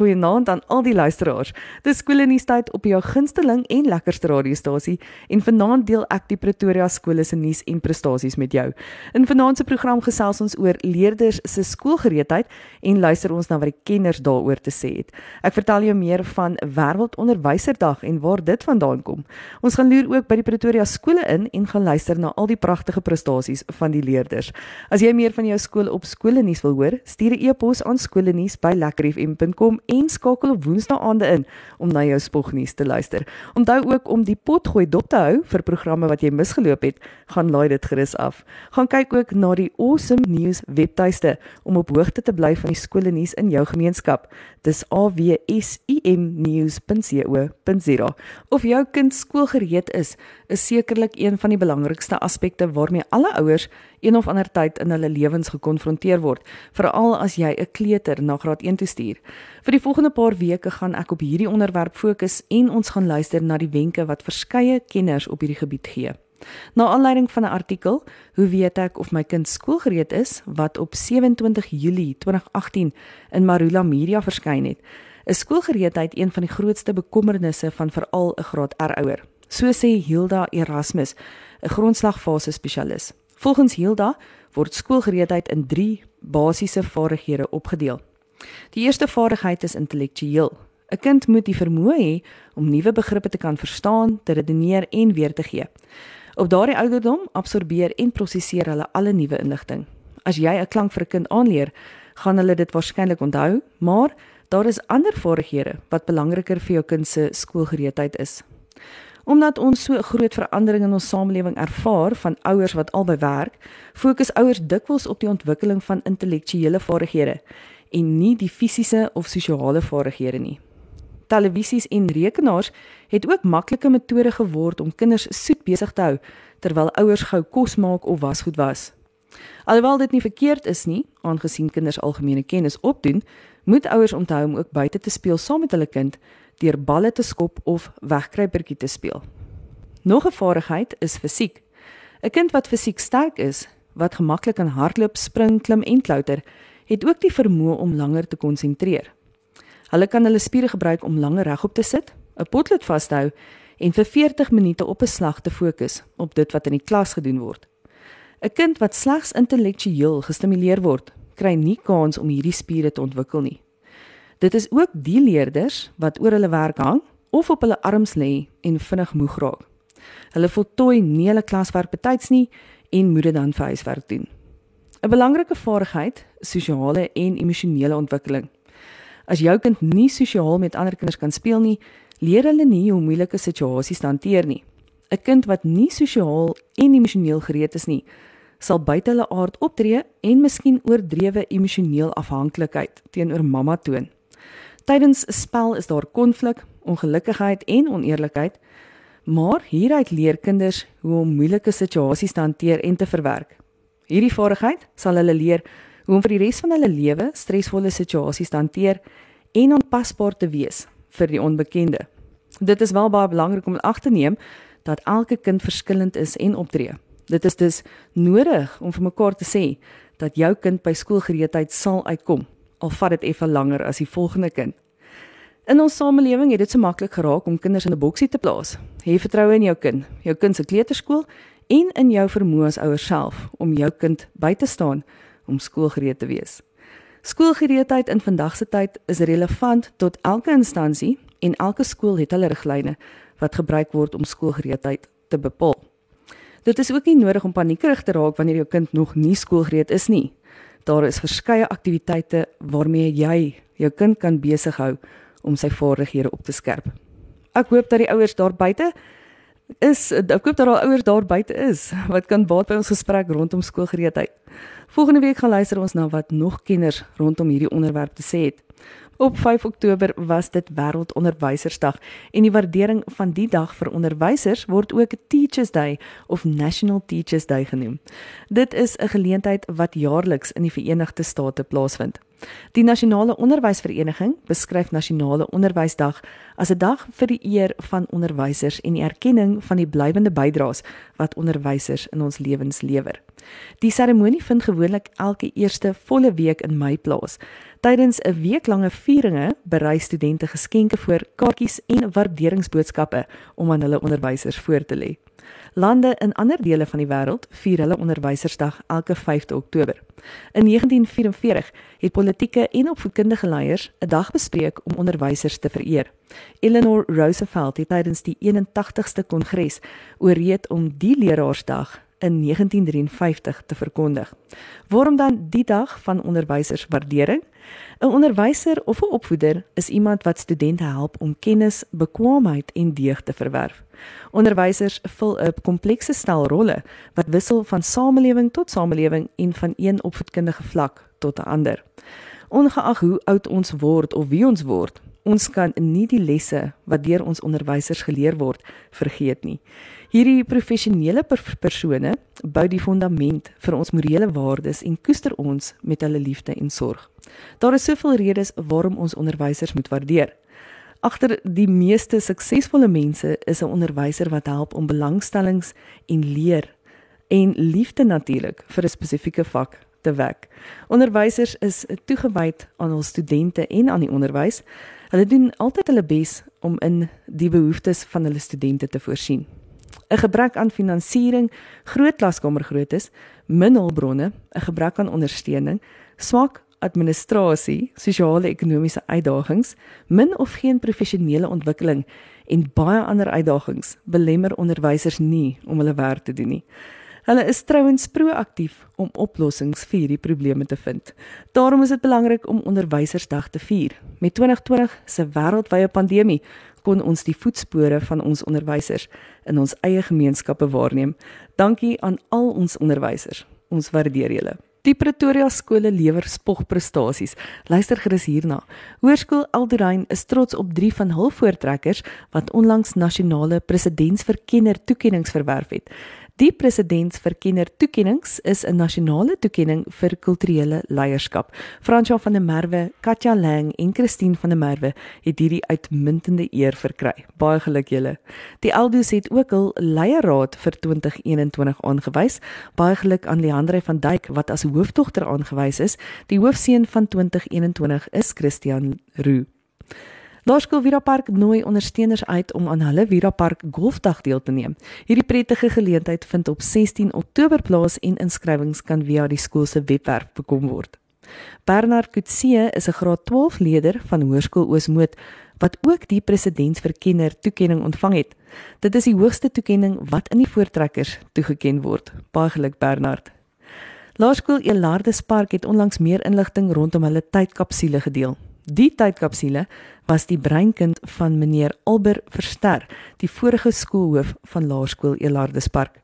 Goeienaand aan al die luisteraars. Dis skole nuus tyd op jou gunsteling en lekkerste radiostasie en vanaand deel ek die Pretoria skole se nuus en prestasies met jou. In vanaand se program gesels ons oor leerders se skoolgereedheid en luister ons na wat die kenners daaroor te sê het. Ek vertel jou meer van Wêreldonderwyserdag en waar dit vandaan kom. Ons gaan loer ook by die Pretoria skole in en gaan luister na al die pragtige prestasies van die leerders. As jy meer van jou skool op skole nuus wil hoor, stuur 'n e-pos aan skole nuus by lekkerfm.com en skakel op woensdaande in om na jou spognuus te luister. Onthou ook om die potgooi dop te hou vir programme wat jy misgeloop het, gaan laai dit gerus af. Gaan kyk ook na die Awesome News webtuiste om op hoogte te bly van die skole nuus in jou gemeenskap. Dis awsimnews.co.za. Of jou kind skoolgereed is, is sekerlik een van die belangrikste aspekte waarmee alle ouers een of ander tyd in hulle lewens gekonfronteer word, veral as jy 'n kleuter na graad 1 toe stuur. Vir die volgende paar weke gaan ek op hierdie onderwerp fokus en ons gaan luister na die wenke wat verskeie kenners op hierdie gebied gee. Na aanleiding van 'n artikel, hoe weet ek of my kind skoolgereed is, wat op 27 Julie 2018 in Marula Media verskyn het, is skoolgereedheid een van die grootste bekommernisse van veral 'n graad R ouer. So sê Hilda Erasmus, 'n grondslagfase spesialis. Volgens Hilda word skoolgereedheid in 3 basiese vaardighede opgedeel. Die eerste vaardigheid is intellektueel. 'n Kind moet die vermoë hê om nuwe begrippe te kan verstaan, te redeneer en weer te gee. Op daardie ouderdom absorbeer en prosesseer hulle alle nuwe inligting. As jy 'n klank vir 'n kind aanleer, gaan hulle dit waarskynlik onthou, maar daar is ander vaardighede wat belangriker vir jou kind se skoolgereedheid is. Omdat ons so 'n groot verandering in ons samelewing ervaar van ouers wat albei werk, fokus ouers dikwels op die ontwikkeling van intellektuele vaardighede en nie die fisiese of sosiale vaardighede nie. Televisies en rekenaars het ook maklike metode geword om kinders soet besig te hou terwyl ouers gou kos maak of wasgoed was. Alhoewel dit nie verkeerd is nie, aangesien kinders algemene kennis opdoen, moet ouers onthou om ook buite te speel saam met hulle kind deur balle te skop of wegkruipertjie te speel. Nog 'n vaardigheid is fisiek. 'n Kind wat fisiek sterk is, wat gemaklik kan hardloop, spring, klim en klouter, het ook die vermoë om langer te konsentreer. Hulle kan hulle spiere gebruik om langer regop te sit, 'n potlood vas te hou en vir 40 minute op 'n slag te fokus op dit wat in die klas gedoen word. 'n Kind wat slegs intellektueel gestimuleer word, kry nie kans om hierdie spiere te ontwikkel nie. Dit is ook die leerders wat oor hulle werk hang of op hulle arms lê en vinnig moeg raak. Hulle voltooi nie hulle klaswerk betyds nie en moet dit dan vir huiswerk doen. 'n Belangrike vaardigheid, sosiale en emosionele ontwikkeling. As jou kind nie sosiaal met ander kinders kan speel nie, leer hulle nie hoe moeilike situasies te hanteer nie. 'n Kind wat nie sosiaal en emosioneel gereed is nie, sal buite hulle aard optree en miskien oordrewe emosioneel afhanklikheid teenoor mamma toon. Tydens 'n spel is daar konflik, ongelukkigheid en oneerlikheid, maar hieruit leer kinders hoe om moeilike situasies te hanteer en te verwerk. Hierdie vaardigheid sal hulle leer hoe om vir die res van hulle lewe stresvolle situasies te hanteer en aanpasbaar te wees vir die onbekende. Dit is wel baie belangrik om ag te neem dat elke kind verskillend is en optree. Dit is dus nodig om vir mekaar te sê dat jou kind by skoolgereedheid sal uitkom, al vat dit effe langer as die volgende kind. In ons samelewing het dit so maklik geraak om kinders in 'n boksie te plaas. Hê vertroue in jou kind, jou kind se kleuterskool en in jou vermoë as ouer self om jou kind by te staan om skoolgereed te wees. Skoolgereedheid in vandag se tyd is relevant tot elke instansie en elke skool het hulle riglyne wat gebruik word om skoolgereedheid te bepaal. Dit is ook nie nodig om paniekerig te raak wanneer jou kind nog nie skoolgereed is nie. Daar is verskeie aktiwiteite waarmee jy jou kind kan besig hou om sy vaardighede op te skerp. Ek hoop dat die ouers daar buite is ek hoop dat daar ouers daar buite is wat kan baat by ons gesprek rondom skoolgereedheid. Volgende week gaan luister ons na wat nog kenners rondom hierdie onderwerp te sê het. Op 5 Oktober was dit Wêreldonderwysersdag en die waardering van die dag vir onderwysers word ook Teachers Day of National Teachers Day genoem. Dit is 'n geleentheid wat jaarliks in die Verenigde State plaasvind. Die Nasionale Onderwysvereniging beskryf Nasionale Onderwysdag as 'n dag vir die eer van onderwysers en die erkenning van die blywende bydraes wat onderwysers in ons lewens lewer. Die seremonie vind gewoonlik elke eerste volle week in Mei plaas. Tydens 'n weeklange vieringe berei studente geskenke voor, kaartjies en waarderingsboodskappe om aan hulle onderwysers voor te lê. Lande in ander dele van die wêreld vier hulle onderwysersdag elke 5de Oktober. In 1944 het politieke en opvoedkundige leiers 'n dag bespreek om onderwysers te vereer. Eleanor Roosevelt het tydens die 81ste kongres ooreed om die leraarsdag in 1953 te verkondig. Waarom dan die dag van onderwyserswaardering? 'n Onderwyser of 'n opvoeder is iemand wat studente help om kennis, bekwaamheid en deug te verwerf. Onderwysers vul 'n komplekse stel rolle wat wissel van samelewing tot samelewing en van een opvoedkundige vlak tot 'n ander. Ongeag hoe oud ons word of wie ons word, ons kan nie die lesse wat deur ons onderwysers geleer word vergeet nie. Hierdie professionele per persone bou die fondament vir ons morele waardes en koester ons met hulle liefde en sorg. Daar is soveel redes waarom ons onderwysers moet waardeer. Agter die meeste suksesvolle mense is 'n onderwyser wat help om belangstellings en leer en liefde natuurlik vir 'n spesifieke vak te wek. Onderwysers is toegewyd aan hul studente en aan die onderwys. Hulle doen altyd hulle bes om in die behoeftes van hulle studente te voorsien. 'n gebrek aan finansiering, groot klaskamergrootes, min hulpbronne, 'n gebrek aan ondersteuning, swak administrasie, sosio-ekonomiese uitdagings, min of geen professionele ontwikkeling en baie ander uitdagings belemmer onderwysers nie om hulle werk te doen nie. Hulle is trouens proaktief om oplossings vir hierdie probleme te vind. Daarom is dit belangrik om onderwysersdag te vier. Met 2020 se wêreldwye pandemie kon ons die voetspore van ons onderwysers in ons eie gemeenskappe waarneem. Dankie aan al ons onderwysers. Ons waardeer julle. Die Pretoria skole lewer spogprestasies. Luister gerus hierna. Hoërskool Alderein is trots op 3 van hul voortrekkers wat onlangs nasionale presidentsverkenner toekenninge verwerf het. Die presidentsverkenner toekennings is 'n nasionale toekenning vir kulturele leierskap. Fransja van der Merwe, Katja Lang en Christine van der Merwe het hierdie uitmuntende eer verkry. Baie geluk julle. Die Eldos het ook hul leierraad vir 2021 aangewys. Baie geluk aan Leandre van Duyk wat as hoofdogter aangewys is. Die hoofseun van 2021 is Christian Roo. Laerskool Vira Park nooi ondersteuners uit om aan hulle Vira Park Golfdag deel te neem. Hierdie prettige geleentheid vind op 16 Oktober plaas en inskrywings kan via die skool se webwerf bekom word. Bernard Kutse is 'n graad 12 leerder van Hoërskool Oosmoed wat ook die presidentsverkenner toekenning ontvang het. Dit is die hoogste toekenning wat in die voortrekkers toegeken word. Baie geluk Bernard. Laerskool Elardus Park het onlangs meer inligting rondom hulle tydkapsule gedeel. Die tydkapsule was die breinkind van meneer Albert Verster, die vorige skoolhoof van Laerskool Elardus Park.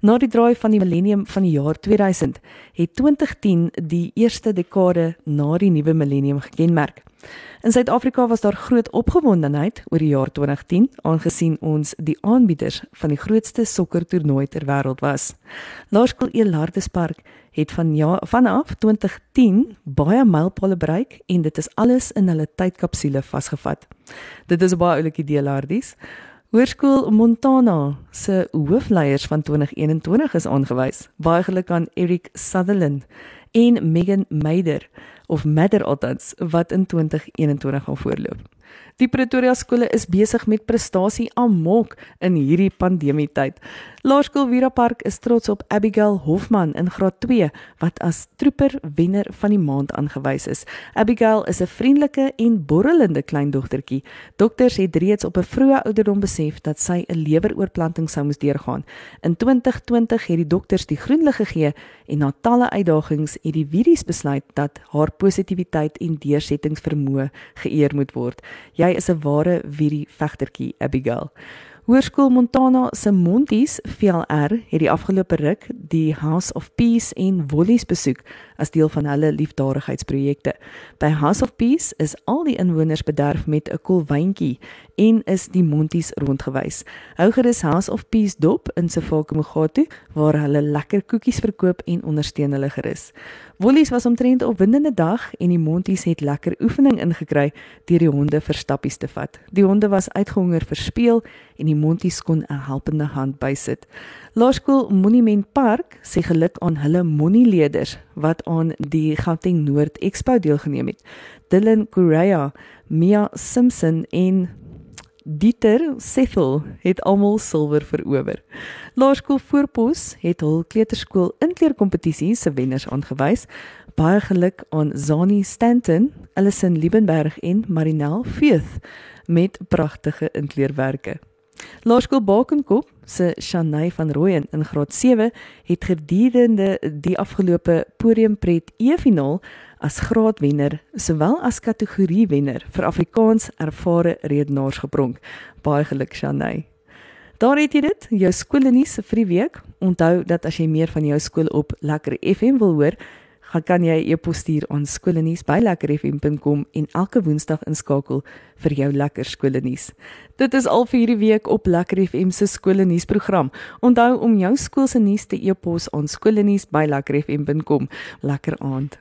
Na die draai van die millennium van die jaar 2000 het 2010 die eerste dekade na die nuwe millennium gekenmerk. In Suid-Afrika was daar groot opgewondenheid oor die jaar 2010 aangesien ons die aanbieders van die grootste sokkertoernooi ter wêreld was. Laerskool Elardus Park het van ja vanaf 2010 baie mylpale bereik en dit is alles in hulle tydkapsule vasgevat. Dit is 'n baie oulike idee Lardies. Hoërskool Montana se hoofleiers van 2021 is aangewys. Baie geluk aan Eric Sutherland en Megan Meider of Madder althans wat in 2021 gaan voorloop. Die Pretoria skole is besig met prestasie amok in hierdie pandemie tyd. Laerskool Vira Park is trots op Abigail Hofman in graad 2 wat as trooper wenner van die maand aangewys is. Abigail is 'n vriendelike en borrelende kleindogtertjie. Dokters het reeds op 'n vroeë ouderdom besef dat sy 'n leweroorplanting sou moes deurgaan. In 2020 het die dokters die groen lig gegee en na talle uitdagings het die virus besluit dat haar positiwiteit en deursettingsvermoë geëer moet word. Jy is 'n ware virie vegtertjie, Abigail. Hoërskool Montana se Monties VLR het die afgelope ruk die House of Peace en Wollies besoek as deel van hulle liefdadigheidsprojekte. By House of Peace is al die inwoners bederf met 'n koel wyntjie en is die Monties rondgewys. Hou gerus House of Peace dop in Sefako-Mogatu waar hulle lekker koekies verkoop en ondersteun hulle gerus. Wollies was omtrent 'n opwindende dag en die Monties het lekker oefening ingekry deur die honde vir stappies te vat. Die honde was uitgehonger vir speel en die Monties kon 'n helpende hand bysit. Laerskool Monument Park sê geluk aan hulle monieleders wat aan die Gauteng Noord Expo deelgeneem het. Dylan Correa, Mia Simpson en Dieter Sethel het almal silwer verower. Laerskool Voorpos het hul kleuterskool inkleerkompetisie se wenners aangewys. Baie geluk aan Zani Stanton, Allison Liebenberg en Marinel Feeth met pragtige inkleerwerke. Laerskool Bakenkop se Shanay van Rooyen in graad 7 het gedurende die afgelope podiumpret E-finaal as graadwenner sowel as kategoriewenner vir Afrikaans ervare redenaars gepronk. Baie geluk Shanay. Daar het jy dit, jou skoolnuus vir die week. Onthou dat as jy meer van jou skool op Lekker FM wil hoor, gaan kan jy 'n e-pos stuur aan skoolnuus@lekkerfm.com en elke woensdag inskakel vir jou lekker skoolnuus. Dit is al vir hierdie week op Lekker FM se skoolnuusprogram. Onthou om jou skool se nuus te e-pos aan skoolnuus@lekkerfm.com. Lekker aand.